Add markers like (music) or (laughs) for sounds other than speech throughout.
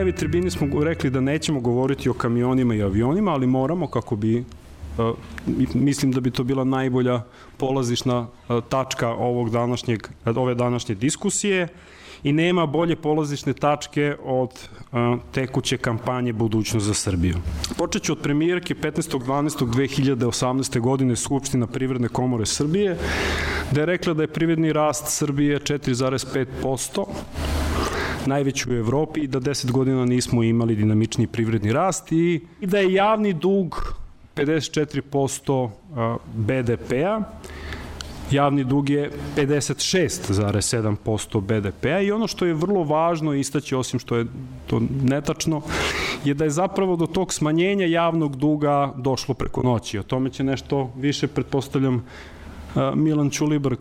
Najavi tribini smo rekli da nećemo govoriti o kamionima i avionima, ali moramo kako bi mislim da bi to bila najbolja polazišna tačka ovog današnjeg, ove današnje diskusije i nema bolje polazišne tačke od tekuće kampanje Budućnost za Srbiju. Počet ću od premijerke 15.12.2018. godine Skupština Privredne komore Srbije, da je rekla da je privredni rast Srbije 4,5%, najveći u Evropi i da 10 godina nismo imali dinamični privredni rast i da je javni dug 54% BDP-a, javni dug je 56,7% BDP-a i ono što je vrlo važno istaći, osim što je to netačno, je da je zapravo do tog smanjenja javnog duga došlo preko noći. O tome će nešto više, pretpostavljam, Milan Čulibrg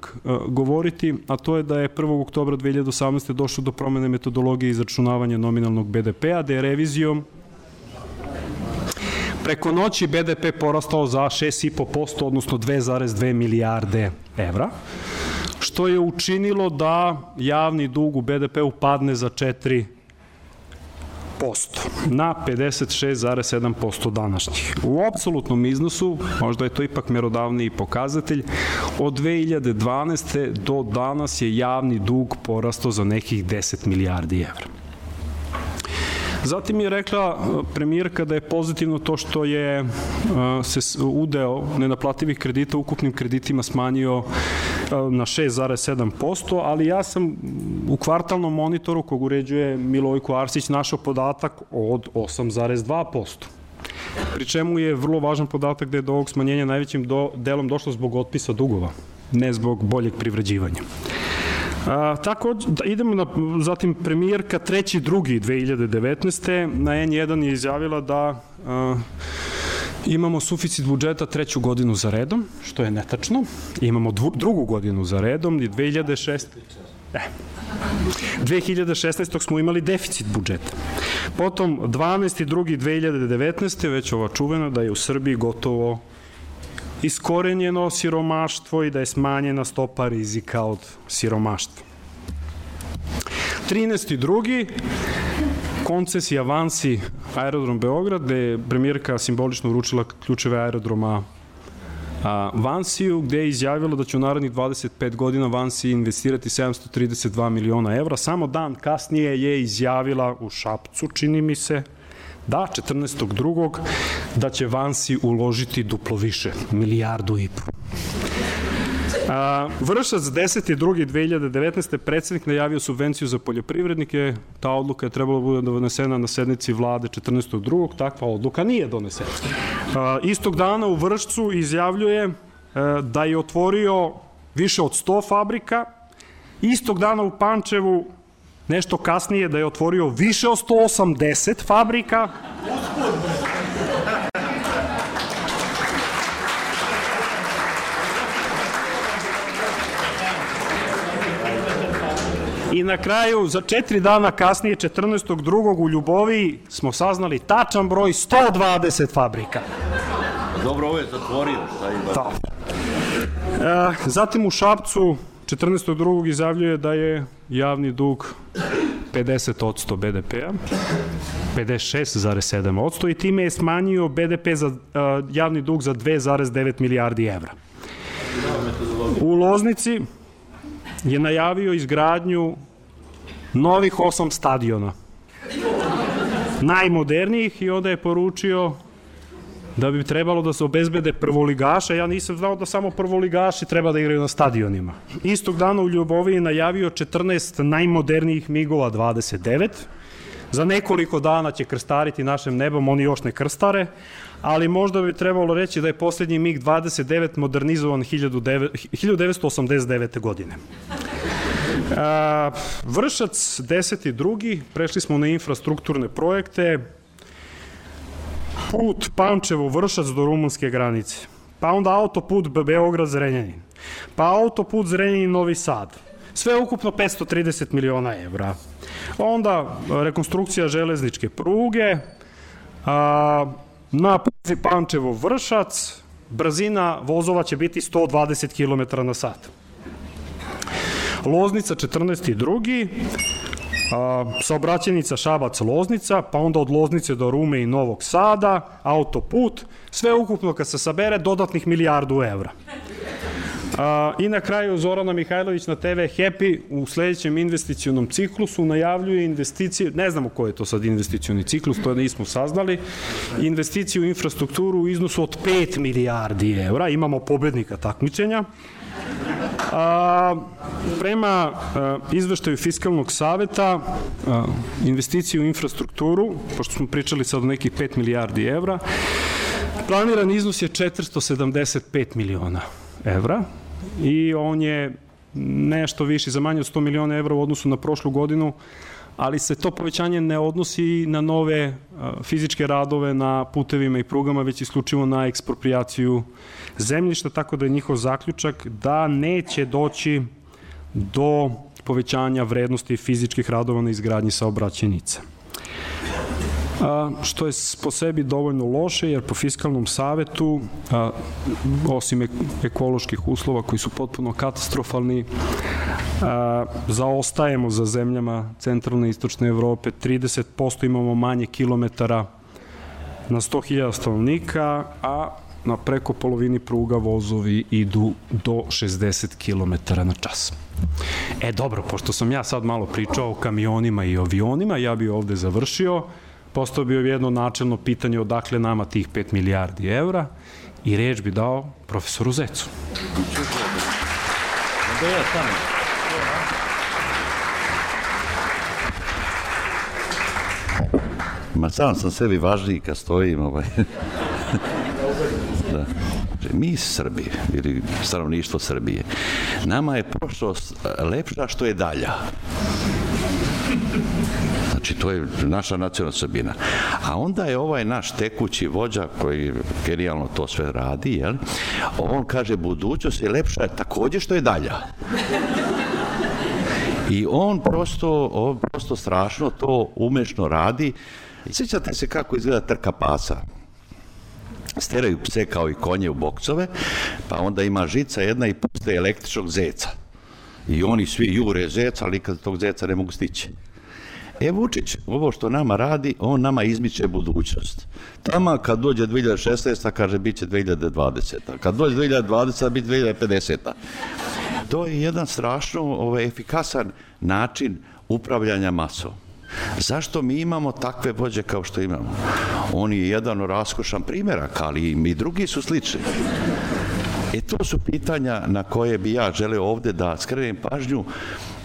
govoriti, a to je da je 1. oktobra 2018. došlo do promene metodologije izračunavanja nominalnog BDP-a, da je revizijom preko noći BDP porastao za 6,5%, odnosno 2,2 milijarde evra, što je učinilo da javni dug u BDP-u padne za 4 na 56,7% današnjih. U apsolutnom iznosu, možda je to ipak merodavniji pokazatelj, od 2012. do danas je javni dug porastao za nekih 10 milijardi evra. Zatim je rekla uh, premijerka da je pozitivno to što je uh, se udeo nenaplativih kredita ukupnim kreditima smanjio uh, na 6,7%, ali ja sam u kvartalnom monitoru kog uređuje Milojko Arsić našao podatak od 8,2% pri čemu je vrlo važan podatak da je do ovog smanjenja najvećim do, delom došlo zbog otpisa dugova, ne zbog boljeg privređivanja. A, tako, da idemo na, zatim premijerka treći drugi 2019. na N1 je izjavila da a, Imamo suficit budžeta treću godinu za redom, što je netačno. Imamo dvu, drugu godinu za redom i 2006. Ne. 2016. smo imali deficit budžeta. Potom 12. drugi 2019. već ova čuvena da je u Srbiji gotovo iskorenjeno siromaštvo i da je smanjena stopa rizika od siromaštva. 13. drugi, koncesija avansi aerodrom Beograd, gde je premijerka simbolično uručila ključeve aerodroma a, Vansiju, gde je izjavila da će u narednih 25 godina Vansi investirati 732 miliona evra. Samo dan kasnije je izjavila u Šapcu, čini mi se, Da, 14.2. da će Vansi uložiti duplo više, milijardu i po. A, Vršac 10.2.2019. predsednik najavio subvenciju za poljoprivrednike. Ta odluka je trebala da bude donesena na sednici vlade 14.2. Takva odluka nije donesena. A, istog dana u Vršcu izjavljuje a, da je otvorio više od 100 fabrika. Istog dana u Pančevu nešto kasnije da je otvorio više od 180 fabrika. I na kraju, za četiri dana kasnije, 14.2. u Ljuboviji, smo saznali tačan broj 120 fabrika. Dobro, ovo je zatvorio. Šta ima? Da. E, zatim u Šapcu 14.2. izjavljuje da je javni dug 50% BDP-a, 56,7% i time je smanjio BDP za uh, javni dug za 2,9 milijardi evra. U Loznici je najavio izgradnju novih osam stadiona. Najmodernijih i onda je poručio da bi trebalo da se obezbede prvoligaše, ja nisam znao da samo prvoligaši treba da igraju na stadionima. Istog dana u Ljubovi je najavio 14 najmodernijih migova 29, za nekoliko dana će krstariti našem nebom, oni još ne krstare, ali možda bi trebalo reći da je poslednji MiG 29 modernizovan 1989. godine. A, Vršac 10. i drugi, prešli smo na infrastrukturne projekte, put Pančevo-Vršac do rumunske granice, pa onda autoput Beograd-Zrenjanin, pa autoput Zrenjanin-Novi Sad, sve ukupno 530 miliona evra. Onda rekonstrukcija železničke pruge, a, na Pančevo-Vršac, brzina vozova će biti 120 km na sat. Loznica 14. i drugi, A, saobraćenica Šabac-Loznica, pa onda od Loznice do Rume i Novog Sada, autoput, sve ukupno kad se sabere dodatnih milijardu evra. A, I na kraju Zorana Mihajlović na TV Happy u sledećem investicionom ciklusu najavljuje investicije, ne znamo koji je to sad investicioni ciklus, to nismo saznali, investiciju u infrastrukturu u iznosu od 5 milijardi evra, imamo pobednika takmičenja, A, prema a, izveštaju Fiskalnog saveta, a, investicije u infrastrukturu, pošto smo pričali sad o nekih 5 milijardi evra, planiran iznos je 475 miliona evra i on je nešto viši za manje od 100 miliona evra u odnosu na prošlu godinu, ali se to povećanje ne odnosi na nove fizičke radove na putevima i prugama, već isključivo na ekspropriaciju zemljišta, tako da je njihov zaključak da neće doći do povećanja vrednosti fizičkih radova na izgradnji saobraćenica a, što je po sebi dovoljno loše, jer po fiskalnom savetu, a, osim ekoloških uslova koji su potpuno katastrofalni, a, zaostajemo za zemljama centralne i istočne Evrope, 30% imamo manje kilometara na 100.000 stanovnika, a na preko polovini pruga vozovi idu do 60 km na čas. E dobro, pošto sam ja sad malo pričao o kamionima i avionima, ja bi ovde završio postao bi jedno načelno pitanje odakle nama tih 5 milijardi evra i reč bi dao profesoru Zecu. Ja tamo. Ma sam sam sebi važniji kad stojim. Ovaj. da. Mi Srbi, ili stanovništvo Srbije, nama je prošlost lepša što je dalja. Znači, to je naša nacionalna srbina. A onda je ovaj naš tekući vođa koji genijalno to sve radi, jel? on kaže budućnost je lepša takođe što je dalja. I on prosto, on prosto strašno to umešno radi. I sjećate se kako izgleda trka pasa steraju pse kao i konje u boksove, pa onda ima žica jedna i puste električnog zeca. I oni svi jure zeca, ali kad tog zeca ne mogu stići. E Vučić, ovo što nama radi, on nama izmiče budućnost. Tama kad dođe 2016. kaže bit će 2020. Kad dođe 2020. bit 2050. To je jedan strašno ovaj, efikasan način upravljanja masom. Zašto mi imamo takve vođe kao što imamo? On je jedan raskošan primjerak, ali i drugi su slični. E to su pitanja na koje bi ja želeo ovde da skrenem pažnju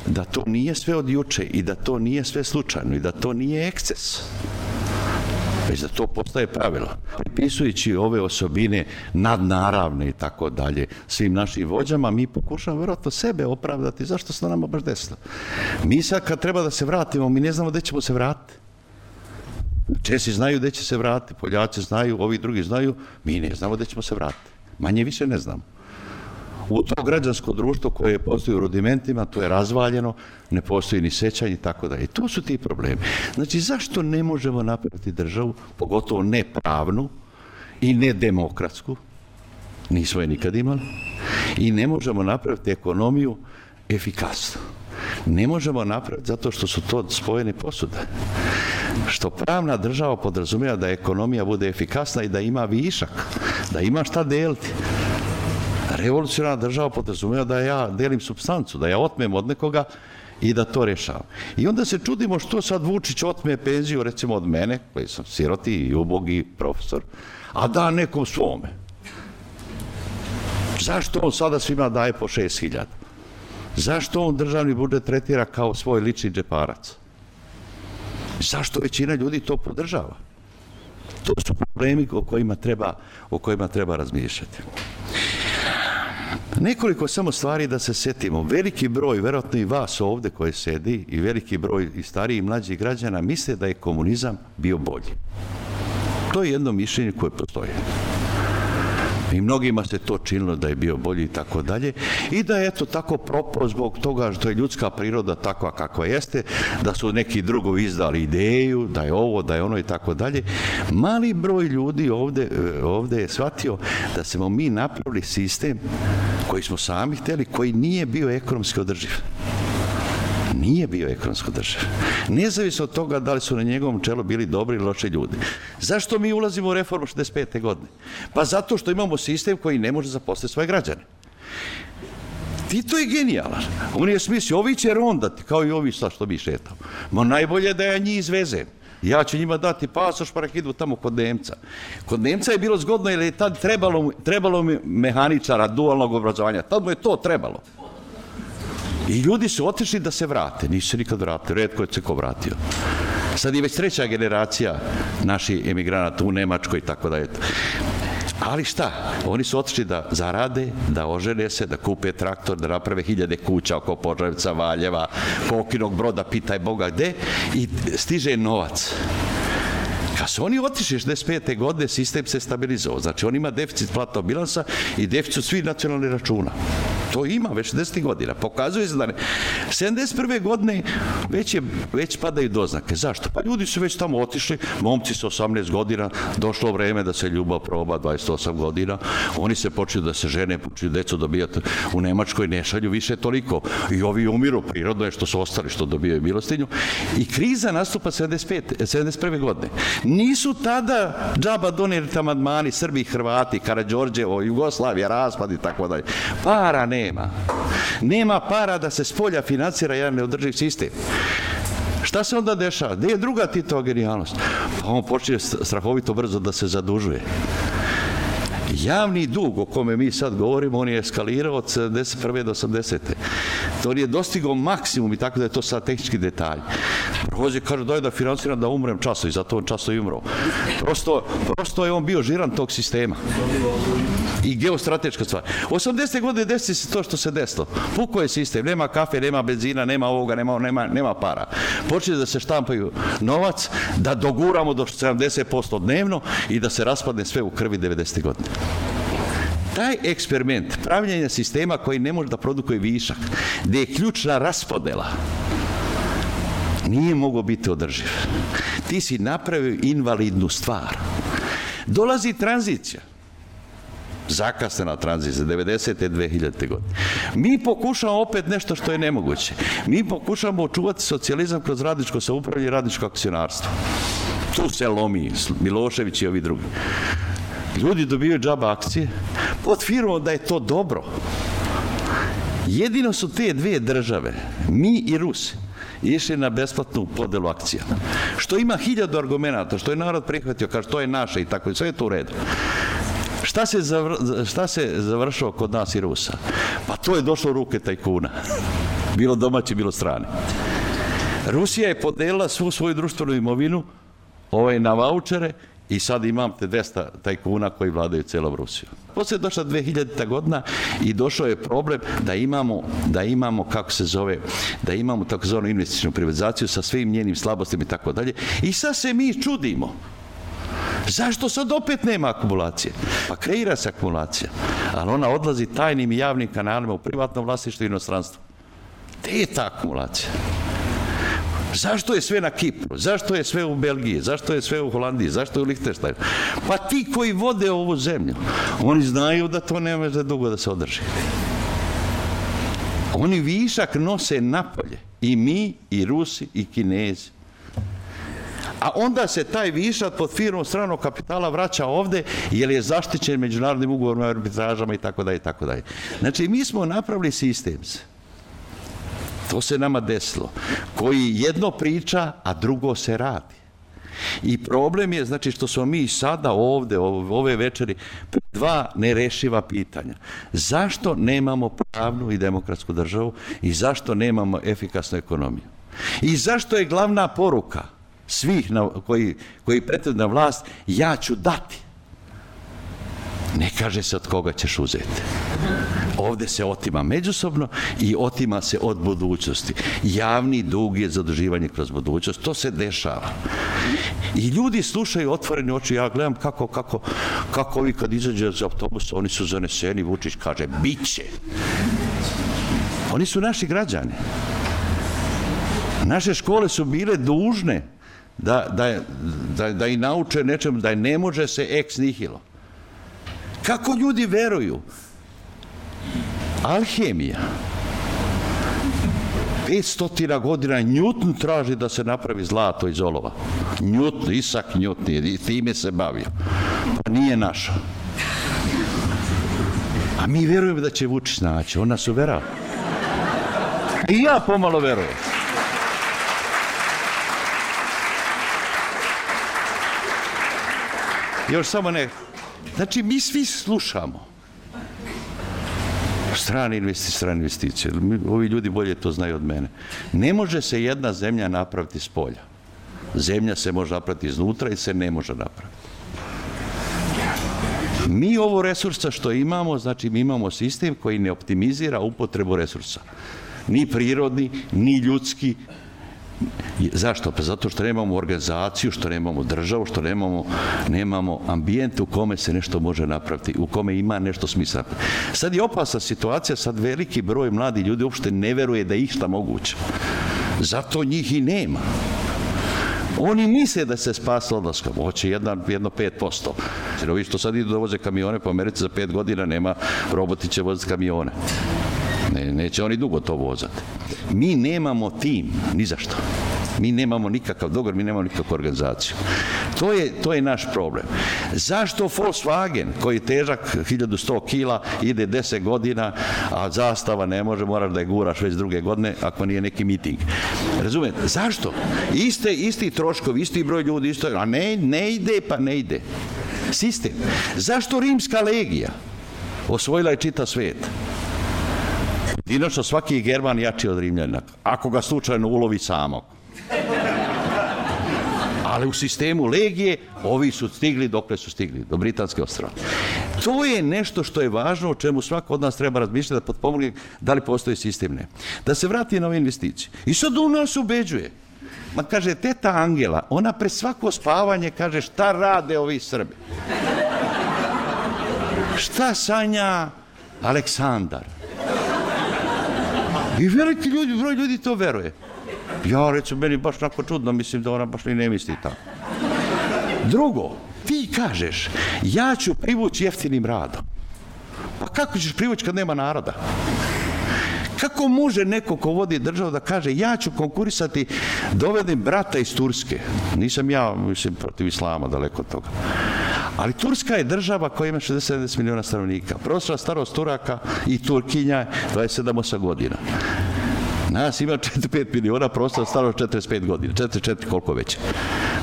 da to nije sve od juče i da to nije sve slučajno i da to nije eksces već da to postaje pravilo. Pripisujući ove osobine nadnaravne i tako dalje svim našim vođama, mi pokušamo verovatno sebe opravdati zašto se nama baš desilo. Mi sad kad treba da se vratimo, mi ne znamo gde ćemo se vratiti. Česi znaju gde će se vratiti, Poljaci znaju, ovi drugi znaju, mi ne znamo gde ćemo se vratiti. Manje više ne znamo u to građansko društvo koje postoji u rudimentima, to je razvaljeno, ne postoji ni sećanje i tako. I to su ti problemi. Znači, zašto ne možemo napraviti državu, pogotovo ne pravnu i ne demokratsku, nismo je nikad imali, i ne možemo napraviti ekonomiju efikasnu. Ne možemo napraviti zato što su to spojene posude. Što pravna država podrazumijeva da ekonomija bude efikasna i da ima višak, da ima šta deliti revolucionarna država podrazumeva da ja delim substancu, da ja otmem od nekoga i da to rešavam. I onda se čudimo što sad Vučić otme penziju, recimo od mene, koji sam siroti i ubogi profesor, a da nekom svome. Zašto on sada svima daje po 6000? Zašto on državni budžet tretira kao svoj lični džeparac? Zašto većina ljudi to podržava? To su problemi o kojima treba, o kojima treba razmišljati. Nekoliko samo stvari da se setimo. Veliki broj, verovatno i vas ovde koje sedi, i veliki broj i stariji i mlađih građana misle da je komunizam bio bolji. To je jedno mišljenje koje postoje i mnogima se to činilo da je bio bolji i tako dalje i da je eto tako propao zbog toga što je ljudska priroda takva kakva jeste, da su neki drugovi izdali ideju, da je ovo, da je ono i tako dalje. Mali broj ljudi ovde, ovde je shvatio da smo mi napravili sistem koji smo sami hteli, koji nije bio ekonomski održiv nije bio ekonomsko država. Nezavisno od toga da li su na njegovom čelu bili dobri ili loši ljudi. Zašto mi ulazimo u reformu 65. godine? Pa zato što imamo sistem koji ne može zaposliti svoje građane. Tito je genijalan. On je smislio, ovi će rondati, kao i ovi sa što bi šetao. Ma najbolje da ja njih izvezem. Ja ću njima dati pasoš pa idu tamo kod Nemca. Kod Nemca je bilo zgodno jer je tad trebalo, trebalo mi mehaničara dualnog obrazovanja. Tad mu je to trebalo. I ljudi su otišli da se vrate, nisu se nikad vratili, redko je se ko vratio. Sad je već treća generacija naših emigranata u Nemačkoj i tako da je. Ali šta? Oni su otišli da zarade, da ožene se, da kupe traktor, da naprave hiljade kuća oko Požarevca, Valjeva, Kokinog broda, pitaj Boga gde, i stiže novac. Kad su oni otišli 65. godine, sistem se stabilizovao. Znači, on ima deficit platnog bilansa i deficit svih nacionalnih računa. To ima već 10 godina. Pokazuje se da ne. 71. godine već, je, već padaju doznake. Zašto? Pa ljudi su već tamo otišli, momci su 18 godina, došlo vreme da se ljubav proba 28 godina, oni se počeli da se žene, počeli decu dobijati u Nemačkoj, ne šalju više toliko. I ovi umiru, prirodno je što su ostali, što dobijaju milostinju. I kriza nastupa 75, 71. godine. Nisu tada džaba donijeli tamadmani, Srbi Hrvati, Karadžorđevo, Jugoslavija, raspad i tako dalje. Para nema. Nema para da se spolja financira jedan neodrživ sistem. Šta se onda dešava? Gde je druga Titova genijalnost? Pa on počne strahovito brzo da se zadužuje. Javni dug o kome mi sad govorimo, on je eskalirao od 71. do 80. To je dostigao maksimum i tako da je to sad tehnički detalj. Prohođe kaže daj da financiram da umrem časo i zato on časo i umro. Prosto, prosto je on bio žiran tog sistema. I geostrateška stvar. 80. godine desi se to što se desilo. Puko je sistem, nema kafe, nema benzina, nema ovoga, nema, nema, nema para. Počne da se štampaju novac, da doguramo do 70% dnevno i da se raspadne sve u krvi 90. godine. Taj eksperiment pravljenja sistema koji ne može da produkuje višak, gde je ključna raspodela, nije mogo biti održiv. Ti si napravio invalidnu stvar. Dolazi tranzicija. Zakasnena tranzicija, 90. 2000. godine. Mi pokušamo opet nešto što je nemoguće. Mi pokušamo očuvati socijalizam kroz radničko saupravljanje i radničko akcionarstvo. Tu se lomi Milošević i ovi drugi. Ljudi dobijaju džaba akcije pod firmom da je to dobro. Jedino su te dve države, mi i Rusi, išli na besplatnu podelu akcija. Što ima hiljadu argumenta, što je narod prihvatio, kaže to je naše i tako, sve je to u redu. Šta se, zavr, šta se završao kod nas i Rusa? Pa to je došlo u ruke tajkuna. (laughs) Bilo domaći, bilo strani. Rusija je podelila svu svoju društvenu imovinu ovaj, na vouchere i sad imam te 200 tajkuna koji vladaju celom Rusijom. Posle je došla 2000. godina i došao je problem da imamo, da imamo kako se zove, da imamo takozvanu investičnu privatizaciju sa svim njenim slabostima i tako dalje. I sad se mi čudimo. Zašto sad opet nema akumulacije? Pa kreira se akumulacija, ali ona odlazi tajnim i javnim kanalima u privatno vlasništvo i inostranstvo. Gde je ta akumulacija? Zašto je sve na Kipru? Zašto je sve u Belgiji? Zašto je sve u Holandiji? Zašto je u Lichtensteinu? Pa ti koji vode ovu zemlju, oni znaju da to ne može dugo da se održi. Oni višak nose napolje. I mi, i Rusi, i Kinezi. A onda se taj višak pod firmom stranog kapitala vraća ovde jer je zaštićen međunarodnim ugovorima, arbitražama i tako dalje i tako dalje. Znači, mi smo napravili sistem To se nama desilo. Koji jedno priča, a drugo se radi. I problem je, znači, što smo mi sada ovde, ove večeri, dva nerešiva pitanja. Zašto nemamo pravnu i demokratsku državu i zašto nemamo efikasnu ekonomiju? I zašto je glavna poruka svih na, koji, koji pretedu na vlast, ja ću dati. Ne kaže se od koga ćeš uzeti. Ovde se otima međusobno i otima se od budućnosti. Javni dug je zaduživanje kroz budućnost. To se dešava. I ljudi slušaju otvoreni oči. Ja gledam kako, kako, kako ovi kad izađe iz autobusa, oni su zaneseni. Vučić kaže, bit će. Oni su naši građani. Naše škole su bile dužne da, da, da, da i nauče nečem, da ne može se ex nihilo. Kako ljudi veruju? Alhemija. 500 godina Newton traži da se napravi zlato iz olova. Newton, Isak Newton, i time se bavio. Pa nije naša. A mi verujemo da će Vučić naći, on nas uverava. I ja pomalo verujem. Još samo ne. Znači, mi svi slušamo. Strane investicije, strane investicije. Ovi ljudi bolje to znaju od mene. Ne može se jedna zemlja napraviti s polja. Zemlja se može napraviti iznutra i se ne može napraviti. Mi ovo resursa što imamo, znači mi imamo sistem koji ne optimizira upotrebu resursa. Ni prirodni, ni ljudski, Zašto? Pa zato što nemamo organizaciju, što nemamo državu, što nemamo, nemamo ambijent u kome se nešto može napraviti, u kome ima nešto smisla. Sad je opasna situacija, sad veliki broj mladi ljudi uopšte ne veruje da je išta moguće. Zato njih i nema. Oni misle da se spasa odlaskom, hoće jedna, jedno 5%. Jer ovi što sad idu da voze kamione po Americi za 5 godina, nema, roboti će voziti kamione. Ne, neće oni dugo to vozati. Mi nemamo tim, ni zašto. Mi nemamo nikakav dogovor, mi nemamo nikakvu organizaciju. To je, to je naš problem. Zašto Volkswagen, koji je težak 1100 kila, ide 10 godina, a zastava ne može, moraš da je guraš već druge godine, ako nije neki miting. Razumete? Zašto? Iste, isti troškovi, isti broj ljudi, isto, a ne, ne ide, pa ne ide. Sistem. Zašto rimska legija osvojila je čita svet? Inače, svaki German jači od Rimljana, ako ga slučajno ulovi samog. Ali u sistemu legije ovi su stigli dokle su stigli, do Britanske ostrava. To je nešto što je važno, o čemu svako od nas treba razmišljati, da potpomogne da li postoji sistem ne. Da se vrati na ove investicije. I sad u nas ubeđuje. Ma kaže, teta Angela, ona pre svako spavanje kaže šta rade ovi Srbi. Šta sanja Aleksandar? I veliki ljudi, broj ljudi to veruje. Ja, recimo, meni baš tako čudno, mislim da ona baš ni ne misli tako. Drugo, ti kažeš, ja ću privući jeftinim radom. Pa kako ćeš privući kad nema naroda? Kako može neko ko vodi državu da kaže ja ću konkurisati dovedem brata iz Turske? Nisam ja, mislim, protiv islama, daleko od toga. Ali Turska je država koja ima 60 miliona stanovnika. Prostora starost Turaka i Turkinja je 27-8 godina. Nas ima 4-5 miliona, prostora staro 45 godina, 4-4 koliko već.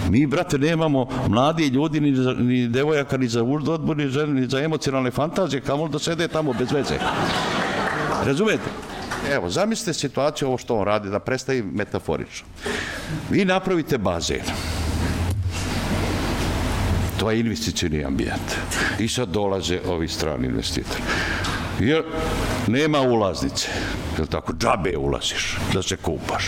Mi, brate, nemamo mladi ljudi, ni, za, ni devojaka, ni za udodbu, ni, za, ni za emocionalne fantazije, kamo da sede tamo bez veze. Razumete? Evo, zamislite situaciju ovo što on radi, da predstavi metaforično. Vi napravite bazen. To je investicijni ambijent. I sad dolaze ovi strani investitori. Jer nema ulaznice. Jel tako? Džabe ulaziš da se kupaš.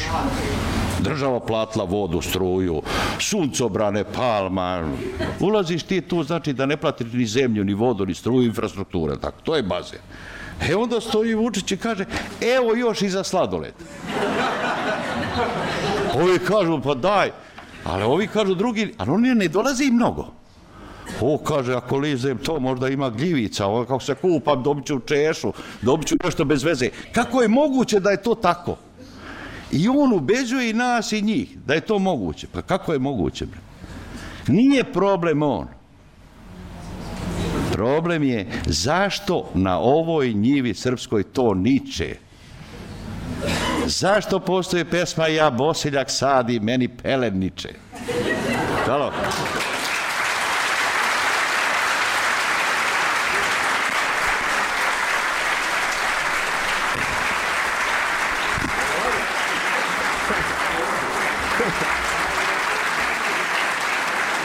Država platila vodu, struju, suncobrane, palma. Ulaziš ti tu, znači da ne platiš ni zemlju, ni vodu, ni struju, infrastrukture. Tako. To je bazen. E onda stoji Vučić i kaže, evo još i za sladoled. Ovi kažu, pa daj. Ali ovi kažu drugi, ali oni ne dolazi mnogo. O, kaže, ako lizem to, možda ima gljivica, ovo kako se kupam, dobit ću češu, dobit ću nešto bez veze. Kako je moguće da je to tako? I on ubeđuje i nas i njih da je to moguće. Pa kako je moguće? Bre? Nije problem on. Problem je zašto na ovoj njivi srpskoj to niče. Zašto postoji pesma Ja bosiljak sadi, meni pelen niče? Halo?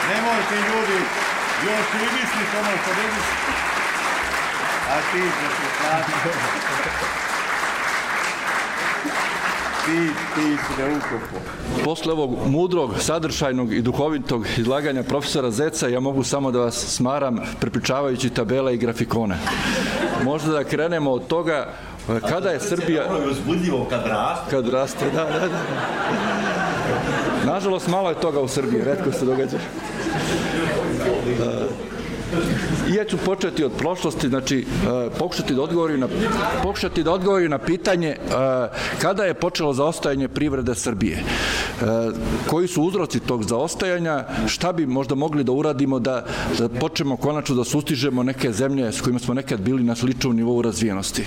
Nemojte ljudi, još i mislite. A ti će se platiti. Ti, ti si ne ukopo. Posle ovog mudrog, sadržajnog i duhovitog izlaganja profesora Zeca, ja mogu samo da vas smaram prepričavajući tabele i grafikone. Možda da krenemo od toga kada je Srbija... Ono je uzbudljivo kad raste. Kad raste, da, da, da. Nažalost, malo je toga u Srbiji, redko se događa. I ja ću početi od prošlosti, znači e, pokušati da odgovori na, pokušati da odgovori na pitanje e, kada je počelo zaostajanje privrede Srbije. E, koji su uzroci tog zaostajanja, šta bi možda mogli da uradimo da, da počnemo konačno da sustižemo neke zemlje s kojima smo nekad bili na sličnom nivou razvijenosti.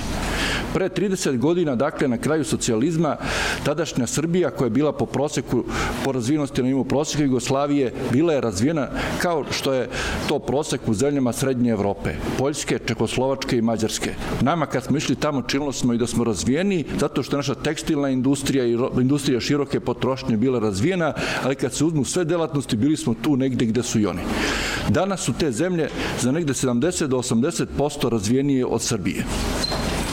Pre 30 godina, dakle, na kraju socijalizma, tadašnja Srbija, koja je bila po proseku, po razvijenosti na nivou proseka Jugoslavije, bila je razvijena kao što je to prosek u zemljama Srednje Evrope, Poljske, Čekoslovačke i Mađarske. Nama kad smo išli tamo činilo smo i da smo razvijeni, zato što je naša tekstilna industrija i industrija široke potrošnje bila razvijena, ali kad se uzmu sve delatnosti, bili smo tu negde gde su i oni. Danas su te zemlje za negde 70 do 80% razvijenije od Srbije.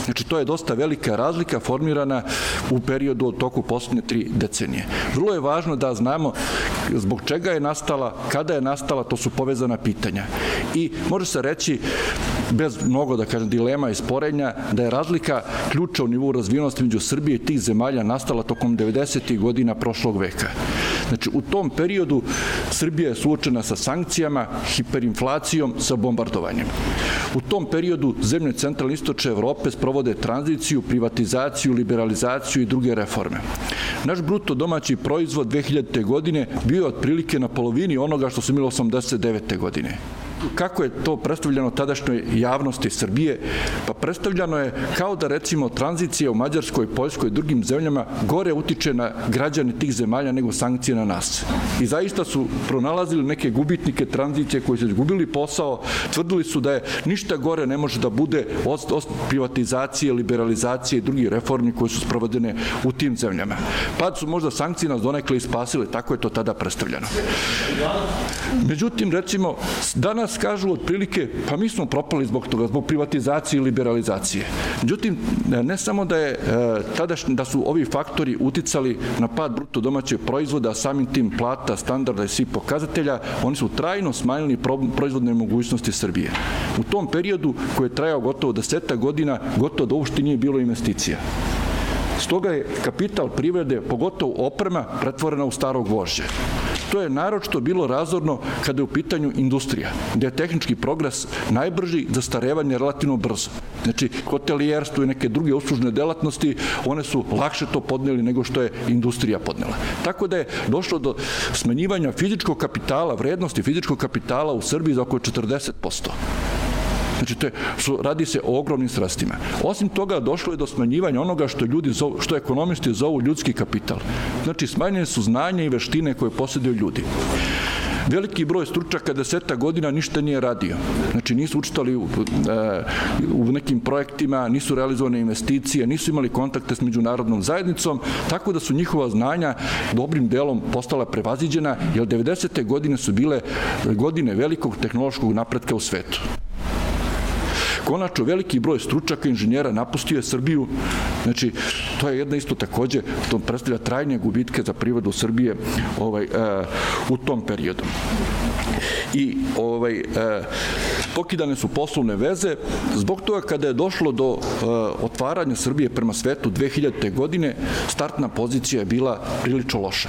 Znači, to je dosta velika razlika formirana u periodu od toku poslednje tri decenije. Vrlo je važno da znamo zbog čega je nastala, kada je nastala, to su povezana pitanja. I može se reći, bez mnogo, da kažem, dilema i sporenja, da je razlika ključa u nivou razvijenosti među Srbije i tih zemalja nastala tokom 90. godina prošlog veka. Znači, u tom periodu Srbija je suočena sa sankcijama, hiperinflacijom, sa bombardovanjem. U tom periodu zemlje centralne istoče Evrope sprovode tranziciju, privatizaciju, liberalizaciju i druge reforme. Naš bruto domaći proizvod 2000. godine bio je otprilike na polovini onoga što su imali 89. godine kako je to predstavljeno tadašnjoj javnosti Srbije? Pa predstavljano je kao da recimo tranzicija u Mađarskoj, Poljskoj i drugim zemljama gore utiče na građane tih zemalja nego sankcije na nas. I zaista su pronalazili neke gubitnike tranzicije koji su gubili posao, tvrdili su da je ništa gore ne može da bude od, od privatizacije, liberalizacije i drugih reformi koje su sprovodene u tim zemljama. Pa su možda sankcije nas donekle ispasile, tako je to tada predstavljeno. Međutim, recimo, danas danas kažu otprilike, pa mi smo propali zbog toga, zbog privatizacije i liberalizacije. Međutim, ne samo da je e, tadašnji, da su ovi faktori uticali na pad bruto domaćeg proizvoda, samim tim plata, standarda i svih pokazatelja, oni su trajno smanjili proizvodne mogućnosti Srbije. U tom periodu koji je trajao gotovo deseta godina, gotovo da uopšte nije bilo investicija. Stoga je kapital privrede, pogotovo oprema, pretvorena u starog vožđe. To je naročito bilo razorno kada je u pitanju industrija, gde je tehnički progres najbrži, zastarevanje relativno brzo. Znači, hotelijerstvo i neke druge uslužne delatnosti, one su lakše to podneli nego što je industrija podnela. Tako da je došlo do smenjivanja fizičkog kapitala, vrednosti fizičkog kapitala u Srbiji za oko 40%. Znači, to je, su, radi se o ogromnim sredstvima. Osim toga, došlo je do smanjivanja onoga što ljudi zovu, što ekonomisti zovu ljudski kapital. Znači, smanjene su znanja i veštine koje posjeduju ljudi. Veliki broj stručaka deseta godina ništa nije radio. Znači nisu učitali u, e, u nekim projektima, nisu realizovane investicije, nisu imali kontakte s međunarodnom zajednicom, tako da su njihova znanja dobrim delom postala prevaziđena, jer 90. godine su bile godine velikog tehnološkog napretka u svetu. Konačno, veliki broj stručaka inženjera napustio je Srbiju. Znači, to je jedna isto takođe, to predstavlja trajne gubitke za prirodu Srbije ovaj, e, u tom periodu. I ovaj, e, pokidane su poslovne veze zbog toga kada je došlo do e, otvaranja Srbije prema svetu 2000. godine, startna pozicija je bila prilično loša.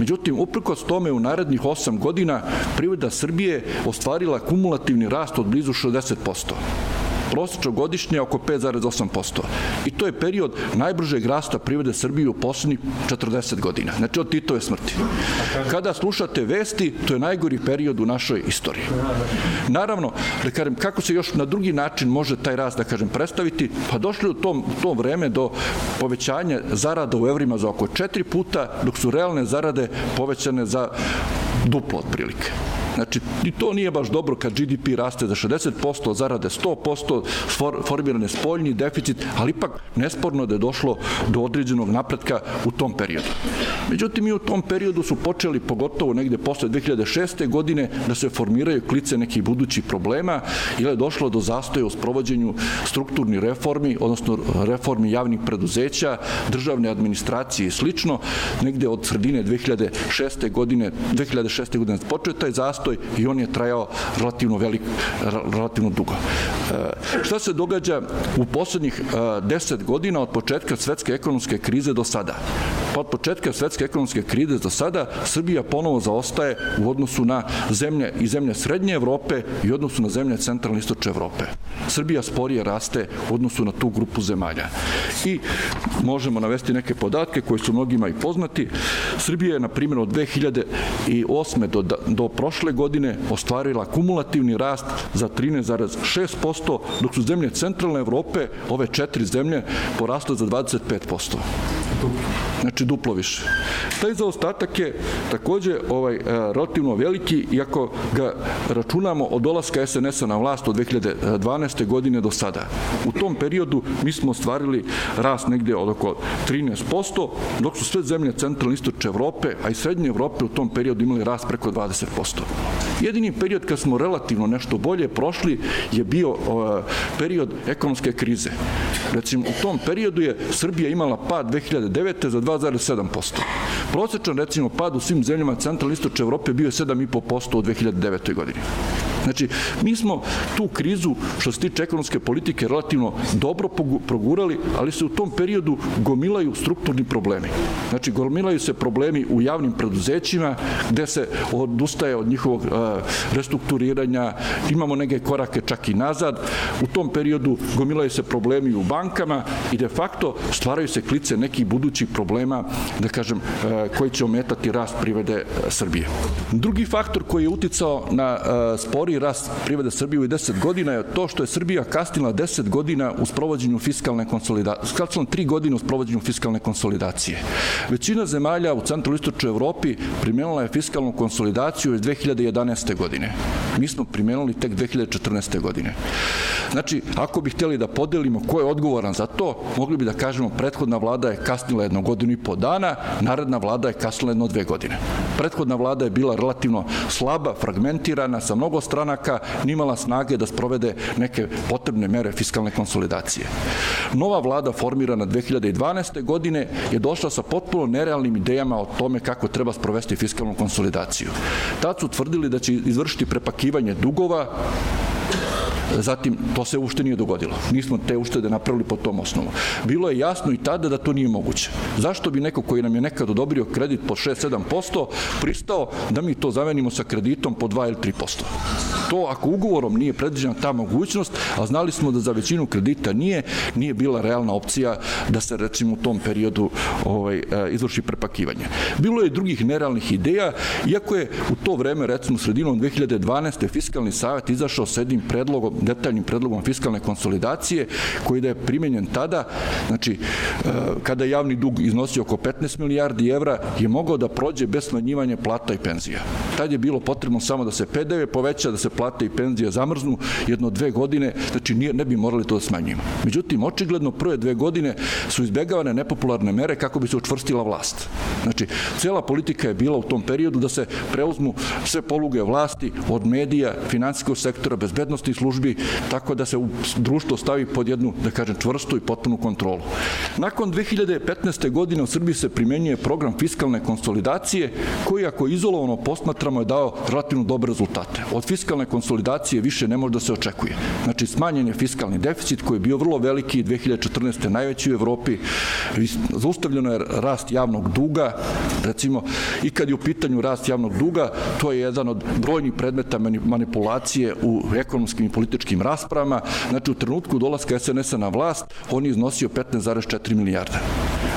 Međutim, uprkos tome u narednih 8 godina privreda Srbije ostvarila kumulativni rast od blizu 60% prosečno godišnje oko 5,8%. I to je period najbržeg rasta privrede Srbije u poslednjih 40 godina. Znači od Titove smrti. Kada slušate vesti, to je najgori period u našoj istoriji. Naravno, da kažem, kako se još na drugi način može taj rast, da kažem, predstaviti? Pa došli u tom, to vreme do povećanja zarada u evrima za oko četiri puta, dok su realne zarade povećane za duplo otprilike. Znači, i to nije baš dobro kad GDP raste za 60%, zarade 100%, for, formirane spoljni deficit, ali ipak nesporno da je došlo do određenog napretka u tom periodu. Međutim, i u tom periodu su počeli, pogotovo negde posle 2006. godine, da se formiraju klice nekih budućih problema, ili je došlo do zastoja u sprovođenju strukturnih reformi, odnosno reformi javnih preduzeća, državne administracije i slično, negde od sredine 2006. godine, 2006. godine počeo taj zastoj, zastoj i on je trajao relativno velik, relativno dugo. E, šta se događa u poslednjih 10 e, godina od početka svetske ekonomske krize do sada? od početka svetske ekonomske krize do sada Srbija ponovo zaostaje u odnosu na zemlje i zemlje Srednje Evrope i u odnosu na zemlje centralne istočne Evrope. Srbija sporije raste u odnosu na tu grupu zemalja. I možemo navesti neke podatke koji su mnogima i poznati. Srbija je, na primjer, od 2008. do, do prošle godine ostvarila kumulativni rast za 13,6%, dok su zemlje centralne Evrope, ove četiri zemlje, porasle za 25%. Znači duplo više. Taj zaostatak je takođe ovaj, e, relativno veliki, iako ga računamo od dolaska SNS-a na vlast od 2012. godine do sada. U tom periodu mi smo ostvarili rast negde od oko 13%, dok su sve zemlje centralne istočne Evrope, a i srednje Evrope u tom periodu imali rast preko 20%. Jedini period kad smo relativno nešto bolje prošli je bio uh, period ekonomske krize. Recimo, u tom periodu je Srbija imala pad 2009. za 2,7%. Prosečan, recimo, pad u svim zemljama centralne istočne Evrope bio je 7,5% u 2009. godini. Znači, mi smo tu krizu, što se tiče ekonomske politike, relativno dobro progurali, ali se u tom periodu gomilaju strukturni problemi. Znači, gomilaju se problemi u javnim preduzećima, gde se odustaje od njihovog restrukturiranja, imamo neke korake čak i nazad. U tom periodu gomilaju se problemi u bankama i de facto stvaraju se klice nekih budućih problema, da kažem, koji će ometati rast privede Srbije. Drugi faktor koji je uticao na spori rast privede Srbije u 10 godina je to što je Srbija kasnila 10 godina u sprovođenju fiskalne konsolidacije, kasnila 3 godine u sprovođenju fiskalne konsolidacije. Većina zemalja u centralistočnoj Evropi primjenila je fiskalnu konsolidaciju iz 2011. godine. Mi smo primjenili tek 2014. godine. Znači, ako bi hteli da podelimo ko je odgovoran za to, mogli bi da kažemo prethodna vlada je kasnila jedno godinu i po dana, naredna vlada je kasnila jedno dve godine. Prethodna vlada je bila relativno slaba, fragmentirana, sa mnogo stranaka, nimala snage da sprovede neke potrebne mere fiskalne konsolidacije. Nova vlada formirana 2012. godine je došla sa potpuno nerealnim idejama o tome kako treba sprovesti fiskalnu konsolidaciju. Tad su tvrdili da će izvršiti prepakivanje dugova, Zatim, to se ušte nije dogodilo. Nismo te uštede napravili po tom osnovu. Bilo je jasno i tada da to nije moguće. Zašto bi neko koji nam je nekad odobrio kredit po 6-7% pristao da mi to zamenimo sa kreditom po 2 ili 3%? To ako ugovorom nije predviđena ta mogućnost, a znali smo da za većinu kredita nije, nije bila realna opcija da se recimo u tom periodu ovaj, e, izvrši prepakivanje. Bilo je drugih nerealnih ideja, iako je u to vreme, recimo sredinom 2012. fiskalni savjet izašao s jednim predlogom detaljnim predlogom fiskalne konsolidacije koji da je primenjen tada, znači e, kada je javni dug iznosio oko 15 milijardi evra, je mogao da prođe bez smanjivanja plata i penzija. Tad je bilo potrebno samo da se PDV poveća, da se plate i penzije zamrznu jedno dve godine, znači nije, ne bi morali to da smanjimo. Međutim, očigledno prve dve godine su izbegavane nepopularne mere kako bi se učvrstila vlast. Znači, cela politika je bila u tom periodu da se preuzmu sve poluge vlasti od medija, finansijskog sektora, bezbednosti službi, tako da se društvo stavi pod jednu, da kažem, čvrstu i potpunu kontrolu. Nakon 2015. godine u Srbiji se primenjuje program fiskalne konsolidacije, koji ako izolovano posmatramo je dao relativno dobre rezultate. Od fiskalne konsolidacije više ne može da se očekuje. Znači, smanjen je fiskalni deficit koji je bio vrlo veliki 2014. najveći u Evropi, zaustavljeno je rast javnog duga, recimo, i kad je u pitanju rast javnog duga, to je jedan od brojnih predmeta manipulacije u ekonomskim i političkim političkim raspravama, znači u trenutku dolaska SNS-a na vlast, on je iznosio 15,4 milijarda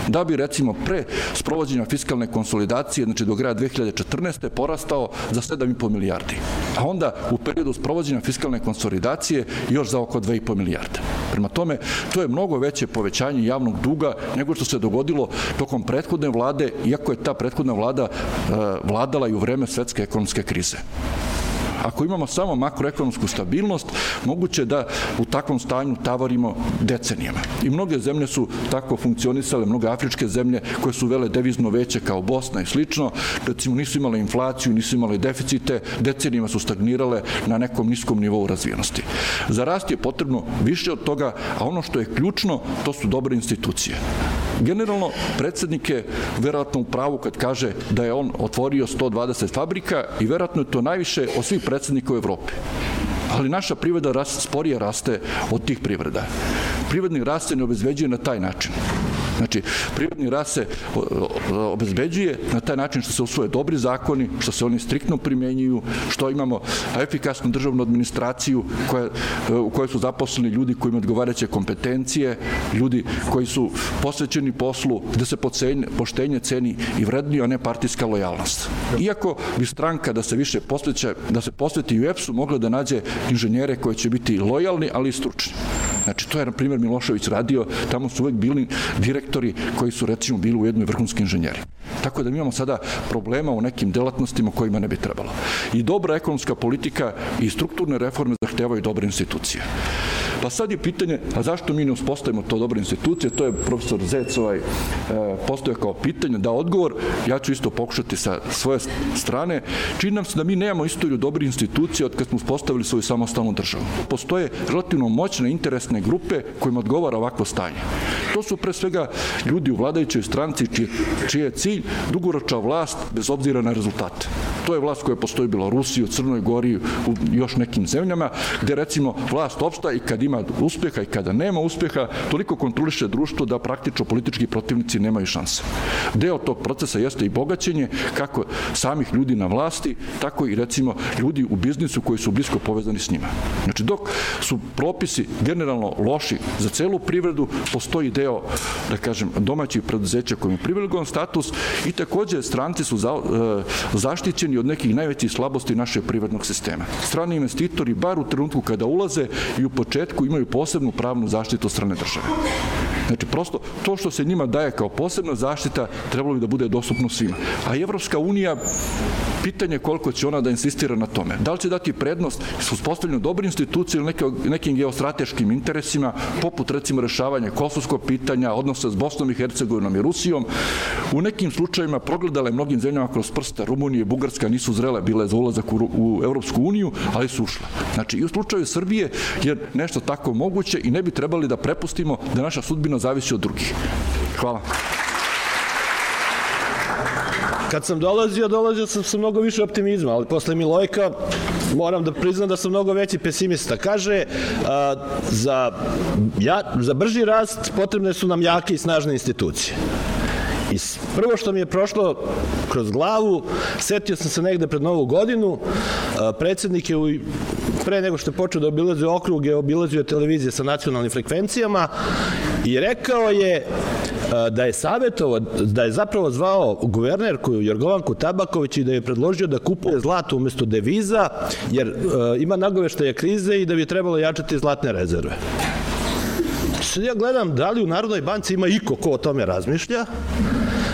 da bi recimo pre sprovođenja fiskalne konsolidacije, znači do graja 2014. porastao za 7,5 milijardi. A onda u periodu sprovođenja fiskalne konsolidacije još za oko 2,5 milijarde. Prema tome, to je mnogo veće povećanje javnog duga nego što se dogodilo tokom prethodne vlade, iako je ta prethodna vlada uh, vladala i u vreme svetske ekonomske krize. Ako imamo samo makroekonomsku stabilnost, moguće da u takvom stanju tavarimo decenijama. I mnoge zemlje su tako funkcionisale, mnoge afričke zemlje koje su vele devizno veće kao Bosna i slično, recimo nisu imale inflaciju, nisu imale deficite, decenijama su stagnirale na nekom niskom nivou razvijenosti. Za rast je potrebno više od toga, a ono što je ključno, to su dobre institucije. Generalno, predsednik je verovatno u pravu kad kaže da je on otvorio 120 fabrika i verovatno je to najviše od svih predsednika u Evropi ali naša privreda rast, sporije raste od tih privreda. Privredni rast se ne obezveđuje na taj način. Znači, prirodni rast se obezbeđuje na taj način što se usvoje dobri zakoni, što se oni striktno primenjuju, što imamo efikasnu državnu administraciju koja, u kojoj su zaposleni ljudi koji imaju odgovarajuće kompetencije, ljudi koji su posvećeni poslu, gde se poštenje ceni i vrednije, a ne partijska lojalnost. Iako bi stranka da se više posveća, da se posveti u EPS-u mogla da nađe inženjere koji će biti lojalni, ali i stručni. Znači, to je, na primjer, Milošević radio, tamo su uvek bili direktori koji su, recimo, bili u jednoj vrhunski inženjeri. Tako da mi imamo sada problema u nekim delatnostima kojima ne bi trebalo. I dobra ekonomska politika i strukturne reforme zahtevaju dobre institucije. Pa sad je pitanje, a zašto mi ne uspostavimo to dobre institucije? To je profesor Zec ovaj, e, postoje kao pitanje, da odgovor, ja ću isto pokušati sa svoje strane, čini nam se da mi nemamo istoriju dobrih institucija od kad smo uspostavili svoju samostalnu državu. Postoje relativno moćne interesne grupe kojima odgovara ovakvo stanje. To su pre svega ljudi u vladajućoj stranci čiji, čiji je cilj dugoroča vlast bez obzira na rezultate. To je vlast koja postoji u Belorusiji, u Crnoj Gori, u još nekim zemljama, gde recimo vlast opsta i kad ima uspeha i kada nema uspeha, toliko kontroliše društvo da praktično politički protivnici nemaju šanse. Deo tog procesa jeste i bogaćenje kako samih ljudi na vlasti, tako i recimo ljudi u biznisu koji su blisko povezani s njima. Znači dok su propisi generalno loši za celu privredu, postoji deo, da kažem, domaćih preduzeća koji imaju privilegovan status i takođe stranci su za, e, zaštićeni od nekih najvećih slabosti našeg privrednog sistema. Strani investitori, bar u trenutku kada ulaze i u početku imaju posebnu pravnu zaštitu od strane države. Znači, prosto, to što se njima daje kao posebna zaštita, trebalo bi da bude dostupno svima. A Evropska unija pitanje koliko će ona da insistira na tome. Da li će dati prednost s uspostavljanju dobre institucije ili neke, nekim geostrateškim interesima, poput recimo rešavanja kosovskog pitanja, odnosa s Bosnom i Hercegovinom i Rusijom. U nekim slučajima progledale mnogim zemljama kroz prsta Rumunije i Bugarska nisu zrele bile za ulazak u, u Evropsku uniju, ali su ušle. Znači i u slučaju Srbije je nešto tako moguće i ne bi trebali da prepustimo da naša sudbina zavisi od drugih. Hvala. Kad sam dolazio, dolazio sam sa mnogo više optimizma, ali posle Milojka moram da priznam da sam mnogo veći pesimista. Kaže, a, za, ja, za brži rast potrebne su nam jake i snažne institucije. I prvo što mi je prošlo kroz glavu, setio sam se negde pred novu godinu, predsednik je u, pre nego što je počeo da obilazi okruge, obilazio televizije sa nacionalnim frekvencijama i rekao je da je savjetovo, da je zapravo zvao guvernerku Jorgovanku Tabaković i da je predložio da kupuje zlato umesto deviza, jer ima nagoveštaja krize i da bi trebalo jačati zlatne rezerve. Sad ja gledam da li u Narodnoj banci ima iko ko o tome razmišlja,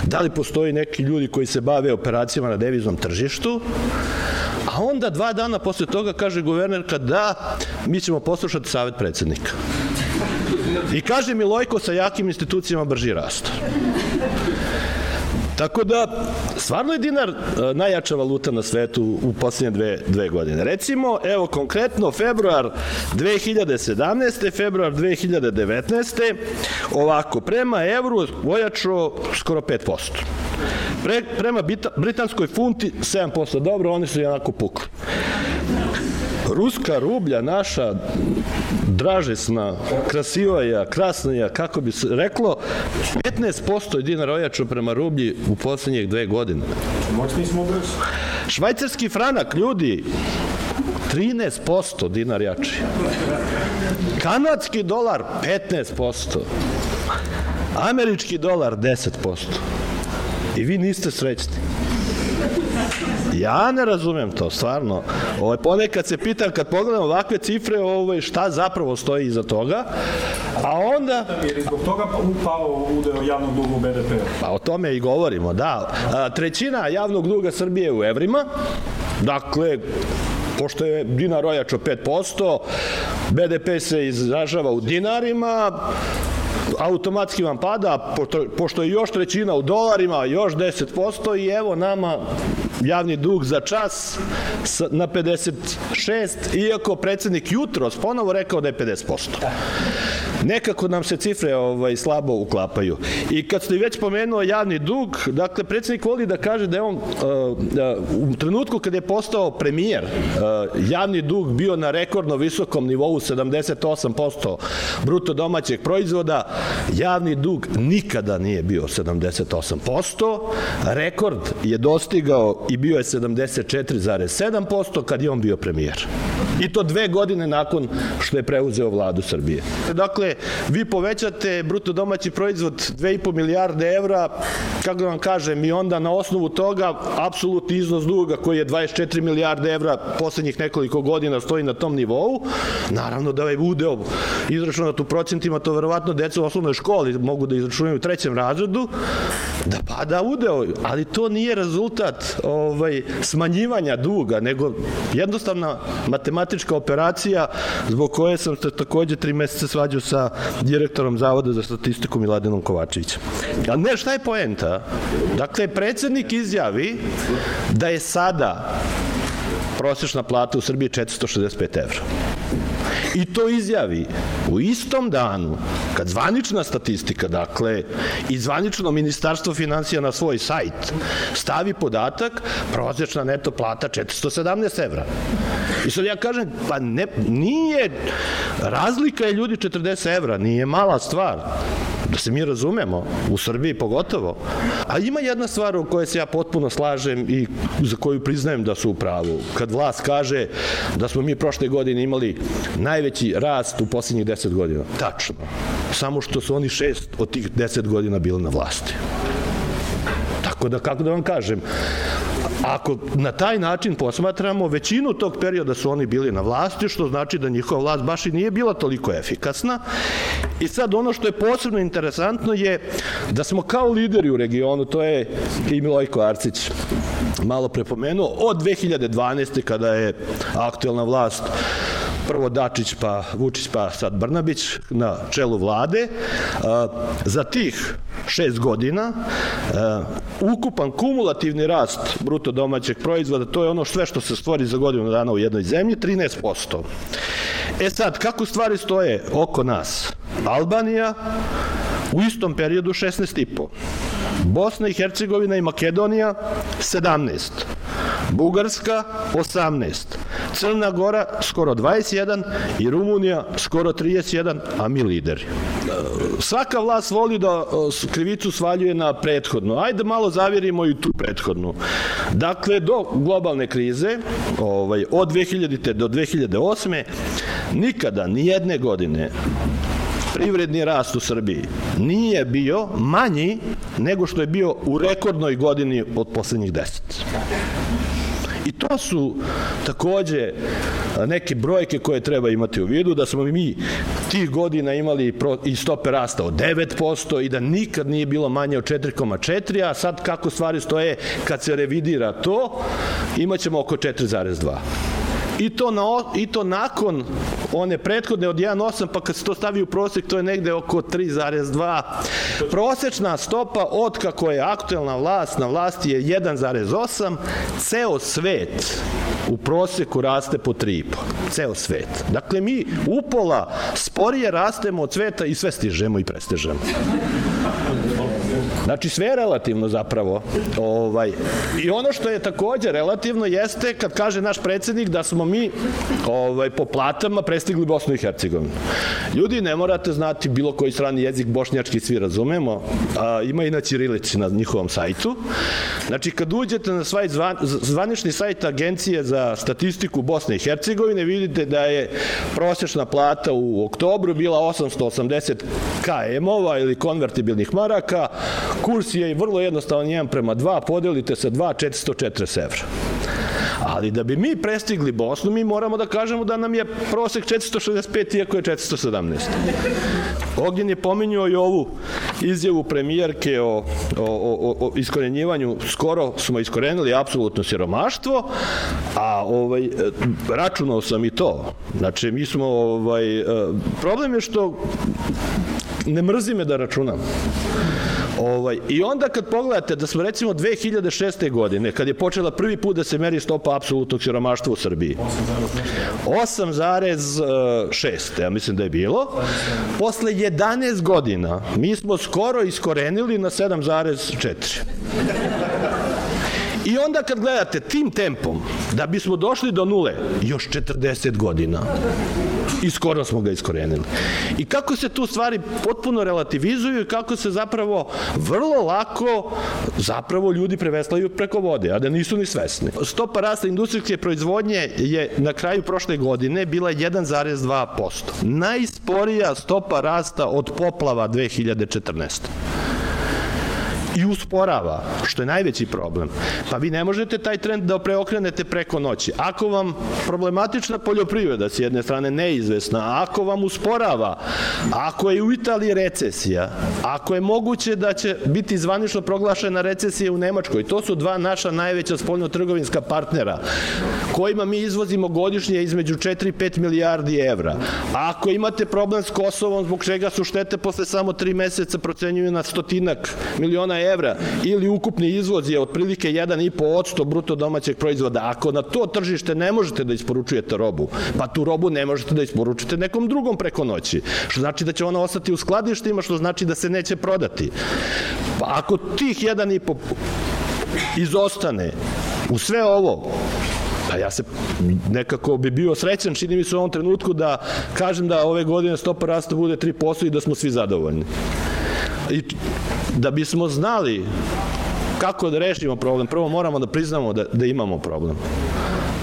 da li postoji neki ljudi koji se bave operacijama na deviznom tržištu, onda dva dana posle toga kaže guvernerka da mi ćemo poslušati savet predsednika. I kaže Milojko sa jakim institucijama brži rast. Tako da, stvarno je dinar e, najjača valuta na svetu u posljednje dve, dve godine. Recimo, evo konkretno, februar 2017. februar 2019. ovako, prema evru ojačao skoro 5%. Pre, prema britanskoj funti 7%, dobro, oni su jednako pukli. Ruska rublja naša dražesna, krasivaja, krasnaja, kako bi se reklo, 15% je dinar ojačao prema rublji u poslednjih dve godine. Moćni smo brzo. Švajcarski franak, ljudi, 13% dinar jači. Kanadski dolar 15%. Američki dolar 10%. I vi niste srećni. Ja ne razumem to, stvarno. Ovaj, ponekad se pitam, kad pogledam ovakve cifre, ovaj, šta zapravo stoji iza toga, a onda... Jer zbog toga upao udeo javnog duga u BDP? Pa o tome i govorimo, da. A, trećina javnog duga Srbije u evrima, dakle, pošto je dinar ojačo 5%, BDP se izražava u dinarima, automatski vam pada, pošto, pošto je još trećina u dolarima, još 10% i evo nama javni dug za čas na 56, iako predsednik jutro ponovo rekao da je 50%. nekako nam se cifre ovaj, slabo uklapaju. I kad ste već pomenuo javni dug, dakle, predsednik voli da kaže da je on uh, uh, u trenutku kada je postao premijer, uh, javni dug bio na rekordno visokom nivou 78% bruto domaćeg proizvoda, javni dug nikada nije bio 78%, rekord je dostigao i bio je 74,7% kad je on bio premijer. I to dve godine nakon što je preuzeo vladu Srbije. Dakle, vi povećate bruto domaći proizvod 2,5 milijarde evra, kako da vam kažem, i onda na osnovu toga apsolutni iznos duga koji je 24 milijarde evra poslednjih nekoliko godina stoji na tom nivou, naravno da je udeo izračunat u procentima, to verovatno deca u osnovnoj školi mogu da izračunaju u trećem razredu, da pada udeo, ali to nije rezultat ovaj, smanjivanja duga, nego jednostavna matematička operacija zbog koje sam se takođe tri meseca svađao sa direktorom Zavoda za statistiku Miladinom Kovačevićem. A ne, šta je poenta? Dakle, predsednik izjavi da je sada prosječna plata u Srbiji 465 evra. I to izjavi u istom danu, kad zvanična statistika, dakle, i zvanično ministarstvo financija na svoj sajt stavi podatak, prosječna neto plata 417 evra. I sad ja kažem, pa ne, nije, razlika je ljudi 40 evra, nije mala stvar da se mi razumemo, u Srbiji pogotovo. A ima jedna stvar u kojoj se ja potpuno slažem i za koju priznajem da su u pravu. Kad vlast kaže da smo mi prošle godine imali najveći rast u poslednjih 10 godina. Tačno. Samo što su oni šest od tih 10 godina bili na vlasti. Tako da, kako da vam kažem, Ako na taj način posmatramo, većinu tog perioda su oni bili na vlasti, što znači da njihova vlast baš i nije bila toliko efikasna. I sad ono što je posebno interesantno je da smo kao lideri u regionu, to je i Milojko Arcić malo prepomenuo, od 2012. kada je aktuelna vlast prvo Dačić pa Vučić pa sad Brnabić na čelu vlade. Za tih šest godina ukupan kumulativni rast bruto domaćeg proizvoda, to je ono sve što se stvori za godinu dana u jednoj zemlji, 13%. E sad, kako stvari stoje oko nas? Albanija u istom periodu 16,5. Bosna i Hercegovina i Makedonija 17. Bugarska 18. Crna Gora skoro 21 i Rumunija skoro 31, a mi lideri. Svaka vlast voli da krivicu svaljuje na prethodnu. Ajde malo zavjerimo i tu prethodnu. Dakle, do globalne krize, ovaj, od 2000. do 2008. nikada, ni jedne godine, privredni rast u Srbiji nije bio manji nego što je bio u rekordnoj godini od poslednjih deset. I to su takođe neke brojke koje treba imati u vidu, da smo mi tih godina imali i stope rasta od 9% i da nikad nije bilo manje od 4,4, a sad kako stvari stoje kad se revidira to, imaćemo oko 4,2. I to, na, I to nakon one prethodne od 1,8, pa kad se to stavi u prosek, to je negde oko 3,2. Prosečna stopa od kako je aktuelna vlast na vlasti je 1,8. Ceo svet u proseku raste po 3,5. Ceo svet. Dakle, mi upola sporije rastemo od sveta i sve stižemo i prestižemo. Znači sve je relativno zapravo. Ovaj. I ono što je takođe relativno jeste kad kaže naš predsednik da smo mi ovaj, po platama prestigli Bosnu i Hercegovinu. Ljudi, ne morate znati bilo koji strani jezik, bošnjački svi razumemo, a, ima i na Ćirilici na njihovom sajtu. Znači kad uđete na svoj zvan, zvanični sajt Agencije za statistiku Bosne i Hercegovine, vidite da je prosječna plata u oktobru bila 880 KM-ova ili konvertibilnih maraka, Kurs je vrlo jednostavan 1 prema 2, podelite sa 2, 440 evra. Ali da bi mi prestigli Bosnu, mi moramo da kažemo da nam je prosek 465, iako je 417. Ognjen je pominjao i ovu izjavu premijerke o, o, o, o iskorenjivanju, skoro smo iskorenili apsolutno siromaštvo, a ovaj, računao sam i to. Znači, mi smo, ovaj, problem je što ne mrzi me da računam. Ovaj, I onda kad pogledate da smo recimo 2006. godine, kad je počela prvi put da se meri stopa apsolutnog siromaštva u Srbiji, 8,6, ja mislim da je bilo, posle 11 godina mi smo skoro iskorenili na 7,4. I onda kad gledate tim tempom, da bismo došli do nule, još 40 godina. I skoro smo ga iskorenili. I kako se tu stvari potpuno relativizuju i kako se zapravo vrlo lako zapravo ljudi preveslaju preko vode, a da nisu ni svesni. Stopa rasta industrijske proizvodnje je na kraju prošle godine bila 1,2%. Najsporija stopa rasta od poplava 2014 i usporava, što je najveći problem. Pa vi ne možete taj trend da preokrenete preko noći. Ako vam problematična poljoprivreda s jedne strane neizvesna, ako vam usporava, ako je u Italiji recesija, ako je moguće da će biti zvanično proglašena recesija u Nemačkoj, to su dva naša najveća spoljno-trgovinska partnera, kojima mi izvozimo godišnje između 4 i 5 milijardi evra. A ako imate problem s Kosovom, zbog čega su štete posle samo 3 meseca procenjuju na stotinak miliona evra ili ukupni izvoz je otprilike 1,5% bruto domaćeg proizvoda. Ako na to tržište ne možete da isporučujete robu, pa tu robu ne možete da isporučite nekom drugom preko noći. Što znači da će ona ostati u skladištima, što znači da se neće prodati. Pa ako tih 1,5 izostane u sve ovo, Pa ja se nekako bi bio srećan, čini mi se u ovom trenutku da kažem da ove godine stopa rasta bude 3% i da smo svi zadovoljni. I da bismo znali kako da rešimo problem, prvo moramo da priznamo da, da imamo problem.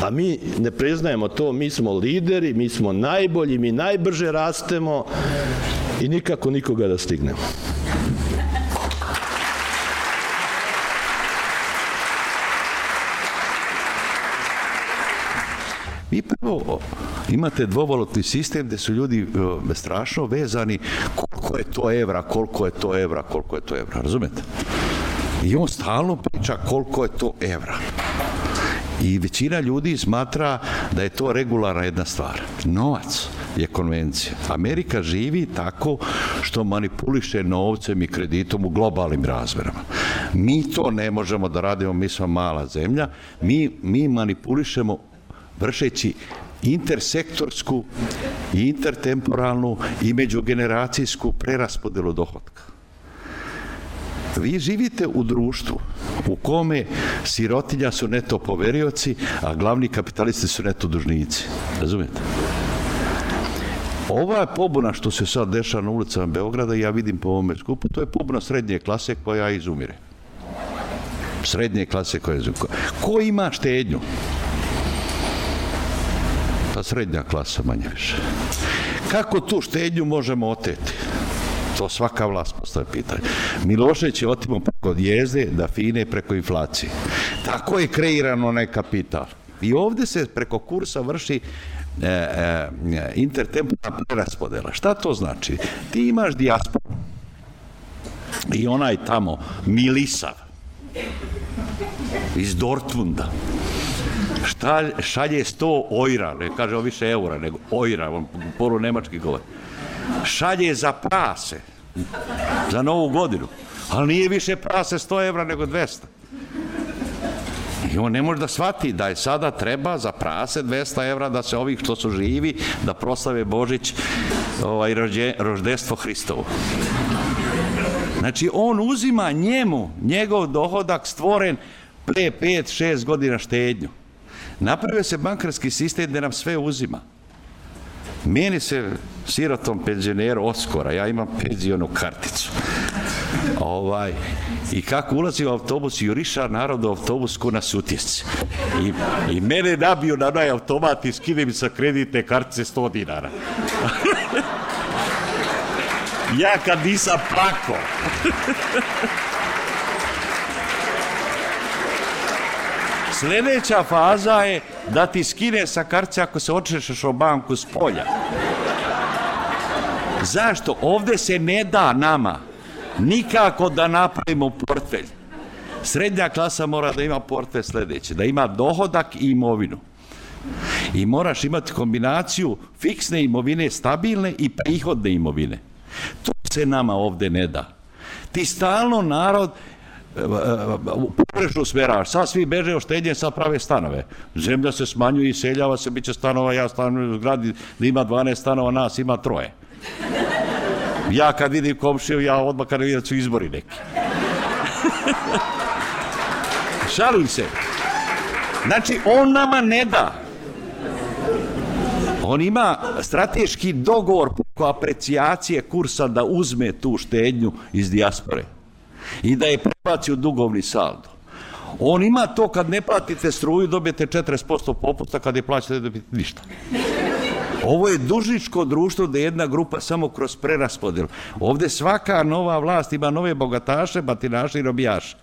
A mi ne priznajemo to, mi smo lideri, mi smo najbolji, mi najbrže rastemo i nikako nikoga da stignemo. Vi prvo imate dvovalutni sistem gde su ljudi strašno vezani koliko je to evra, koliko je to evra, koliko je to evra, razumete? I on stalno priča koliko je to evra. I većina ljudi smatra da je to regularna jedna stvar. Novac je konvencija. Amerika živi tako što manipuliše novcem i kreditom u globalnim razmerama. Mi to ne možemo da radimo, mi smo mala zemlja, mi, mi manipulišemo vršeći intersektorsku i intertemporalnu i međugeneracijsku preraspodelu dohodka. Vi živite u društvu u kome sirotinja su neto poverioci, a glavni kapitalisti su neto dužnici. Razumijete? Ova pobuna što se sad dešava na ulicama Beograda, ja vidim po ovome skupu, to je pobuna srednje klase koja izumire. Srednje klase koja izumire. Ko ima štednju? Pa srednja klasa manje više. Kako tu štednju možemo oteti? To svaka vlast postoje pitanje. Milošević je otimo preko jezde, da fine preko inflacije. Tako je kreirano onaj kapital. I ovde se preko kursa vrši e, e, intertemporalna preraspodela. Šta to znači? Ti imaš dijasporu i onaj tamo Milisav iz Dortmunda šta, šalje 100 ojra, ne kaže on više eura, nego ojra, on polu nemački govori. Šalje za prase, za novu godinu, ali nije više prase 100 evra nego 200. I on ne može da shvati da je sada treba za prase 200 evra da se ovih što su živi, da proslave Božić ovaj, rođe, roždestvo Hristovo. Znači, on uzima njemu, njegov dohodak stvoren pre 5-6 godina štednju. Napravio se bankarski sistem gde nam sve uzima. Meni se sirotom penzioneru oskora, ja imam penzionu karticu. Ovaj, I kako ulazi u autobus, juriša narod autobus ko na sutjesci. I, I mene nabio na onaj automat i skine mi sa kreditne kartice 100 dinara. (laughs) ja kad nisam plako. (laughs) Sledeća faza je da ti skine sa karce ako se očešeš o banku s polja. Zašto? Ovde se ne da nama nikako da napravimo portfelj. Srednja klasa mora da ima portfelj sledeće, da ima dohodak i imovinu. I moraš imati kombinaciju fiksne imovine, stabilne i prihodne imovine. To se nama ovde ne da. Ti stalno narod pogrešno smeraš. Sad svi beže štednje, sad prave stanove. Zemlja se smanjuje i seljava se, bit će stanova, ja stanujem u zgradi da ima 12 stanova, nas ima troje. Ja kad vidim komšiju, ja odmah kad vidim da su izbori neki. (laughs) Šalim se. Znači, on nama ne da. On ima strateški dogovor po aprecijacije kursa da uzme tu štednju iz dijaspore i da je prebaci u dugovni saldo. On ima to kad ne platite struju, dobijete 40% popusta, kad je plaćate, dobijete ništa. Ovo je dužničko društvo da jedna grupa samo kroz preraspodelu. Ovde svaka nova vlast ima nove bogataše, batinaše i robijaše.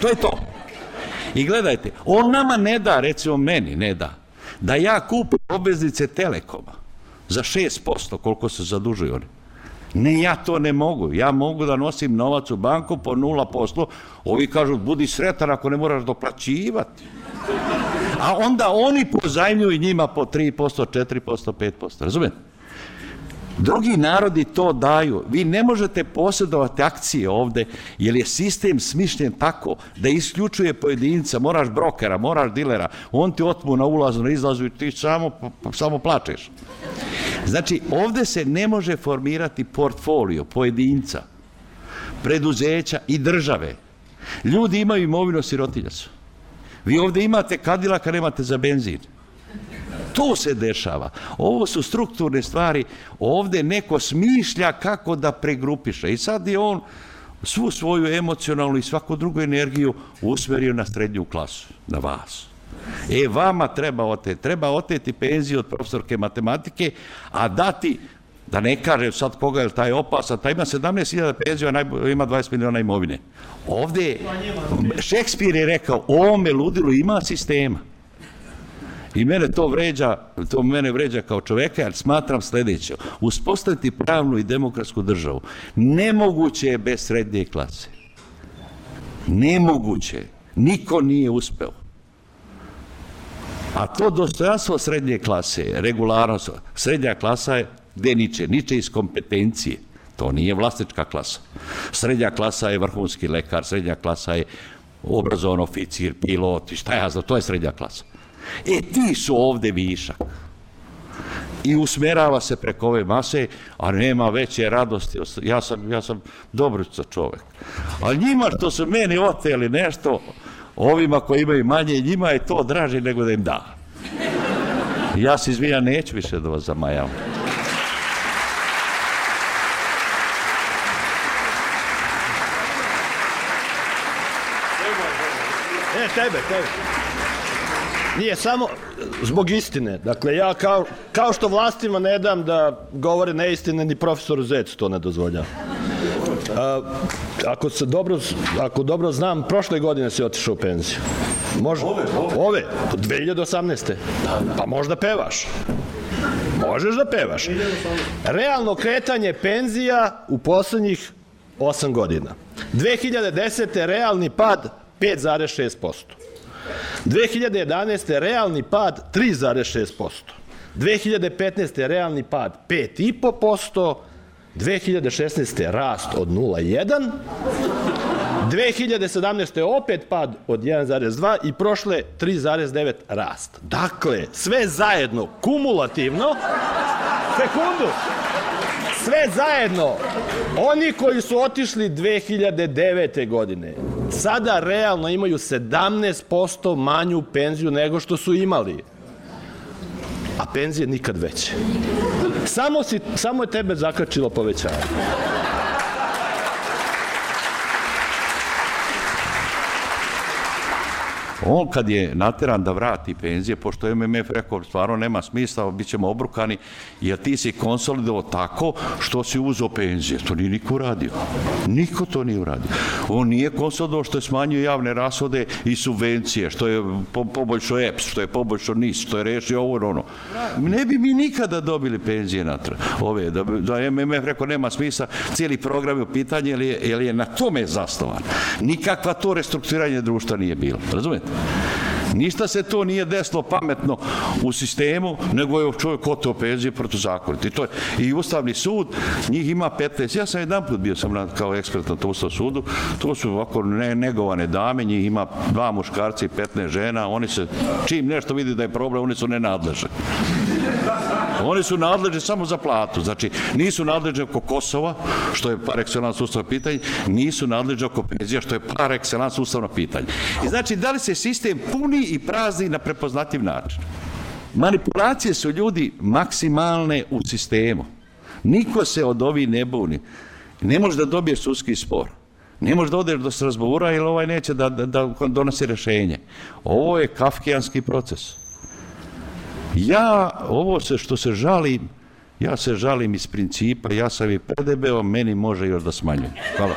To je to. I gledajte, on nama ne da, recimo meni ne da, da ja kupim obveznice Telekoma za 6%, koliko se zadužuju oni. Ne, ja to ne mogu. Ja mogu da nosim novac u banku po 0%. Ovi kažu, budi sretan ako ne moraš doplaćivati. A onda oni pozajmljuju njima po 3%, 4%, 5%. Razumete? Drugi narodi to daju. Vi ne možete posjedovati akcije ovde, jer je sistem smišljen tako da isključuje pojedinca, moraš brokera, moraš dilera, on ti otmu na ulazu, na izlazu i ti samo, samo plačeš. Znači, ovde se ne može formirati portfolio pojedinca, preduzeća i države. Ljudi imaju imovinu, sirotilja su. Vi ovde imate kadilaka, nemate za benzin. To se dešava. Ovo su strukturne stvari. Ovde neko smišlja kako da pregrupiše. I sad je on svu svoju emocionalnu i svaku drugu energiju usmerio na srednju klasu, na vas. E, vama treba oteti. Treba oteti penziju od profesorke matematike, a dati da ne kaže sad koga je taj opasan, taj ima 17.000 penzija, a ima 20 miliona imovine. Ovde, Šekspir je rekao, ovome ludilu ima sistema. I mene to vređa, to mene vređa kao čoveka, jer smatram sledeće. Uspostaviti pravnu i demokratsku državu nemoguće je bez srednje klase. Nemoguće. Niko nije uspeo. A to dostojanstvo srednje klase, regularnost, srednja klasa je gde niče? Niče iz kompetencije. To nije vlasnička klasa. Srednja klasa je vrhunski lekar, srednja klasa je obrazovan oficir, pilot i šta ja znam, to je srednja klasa. E, ti su ovde višak. I usmerava se preko ove mase, a nema veće radosti. Ja sam, ja sam dobruca čovek. A njima što su meni oteli nešto, ovima koji imaju manje, njima je to draže nego da im da. Ja se izvijam, neću više da vas zamajavam. E, tebe, tebe. Nije samo zbog istine. Dakle, ja kao, kao što vlastima ne dam da govore neistine, ni profesoru Zec to ne dozvoljava. A, ako se dobro, ako dobro znam, prošle godine si otišao u penziju. Može, ove, ove. ove 2018. Pa možda pevaš. Možeš da pevaš. Realno kretanje penzija u poslednjih 8 godina. 2010. realni pad 5,6%. 2011. realni pad 3,6%. 2015. realni pad 5,5%, 2016. rast od 0,1%, 2017. opet pad od 1,2 i prošle 3,9 rast. Dakle, sve zajedno, kumulativno, sekundu, sve zajedno, oni koji su otišli 2009. godine, sada realno imaju 17% manju penziju nego što su imali. A penzije nikad veće. Samo, si, samo je tebe zakačilo povećanje. On kad je nateran da vrati penzije, pošto je MMF rekao stvarno nema smisla, bit ćemo obrukani, jer ti si konsolidovao tako što si uzao penzije. To nije niko uradio. Niko to nije uradio. On nije konsolidovao što je smanjio javne rasode i subvencije, što je po, poboljšao EPS, što je poboljšao NIS, što je rešio ovo ono. Ne bi mi nikada dobili penzije natrag. Ove, da, da MMF rekao nema smisla, cijeli program je u pitanje, jer je, jer je na tome zasnovan. Nikakva to restrukturiranje društva nije bilo. Razumete? Ništa se to nije desilo pametno u sistemu, nego je čovjek oteo penzije protuzakonito. I, to je, I Ustavni sud, njih ima 15. Ja sam jedan put bio sam na, kao ekspert na tom Ustavnom sudu, to su ovako ne, negovane dame, njih ima dva muškarca i 15 žena, oni se, čim nešto vidi da je problem, oni su nenadležni. Oni su nadležni samo za platu. Znači, nisu nadležni oko Kosova, što je par excellence ustavno pitanje, nisu nadležni oko penzija, što je par excellence ustavno pitanje. I znači, da li se sistem puni i prazni na prepoznativ način? Manipulacije su ljudi maksimalne u sistemu. Niko se od ovih ne buni. Ne može da dobije sudski spor. Ne može da odeš do Strasbura jer ovaj neće da, da, da donosi rešenje. Ovo je kafkijanski proces. Ja, ovo se što se žalim, ja se žalim iz principa, ja sam i predebeo, meni može još da smanjuje. Hvala.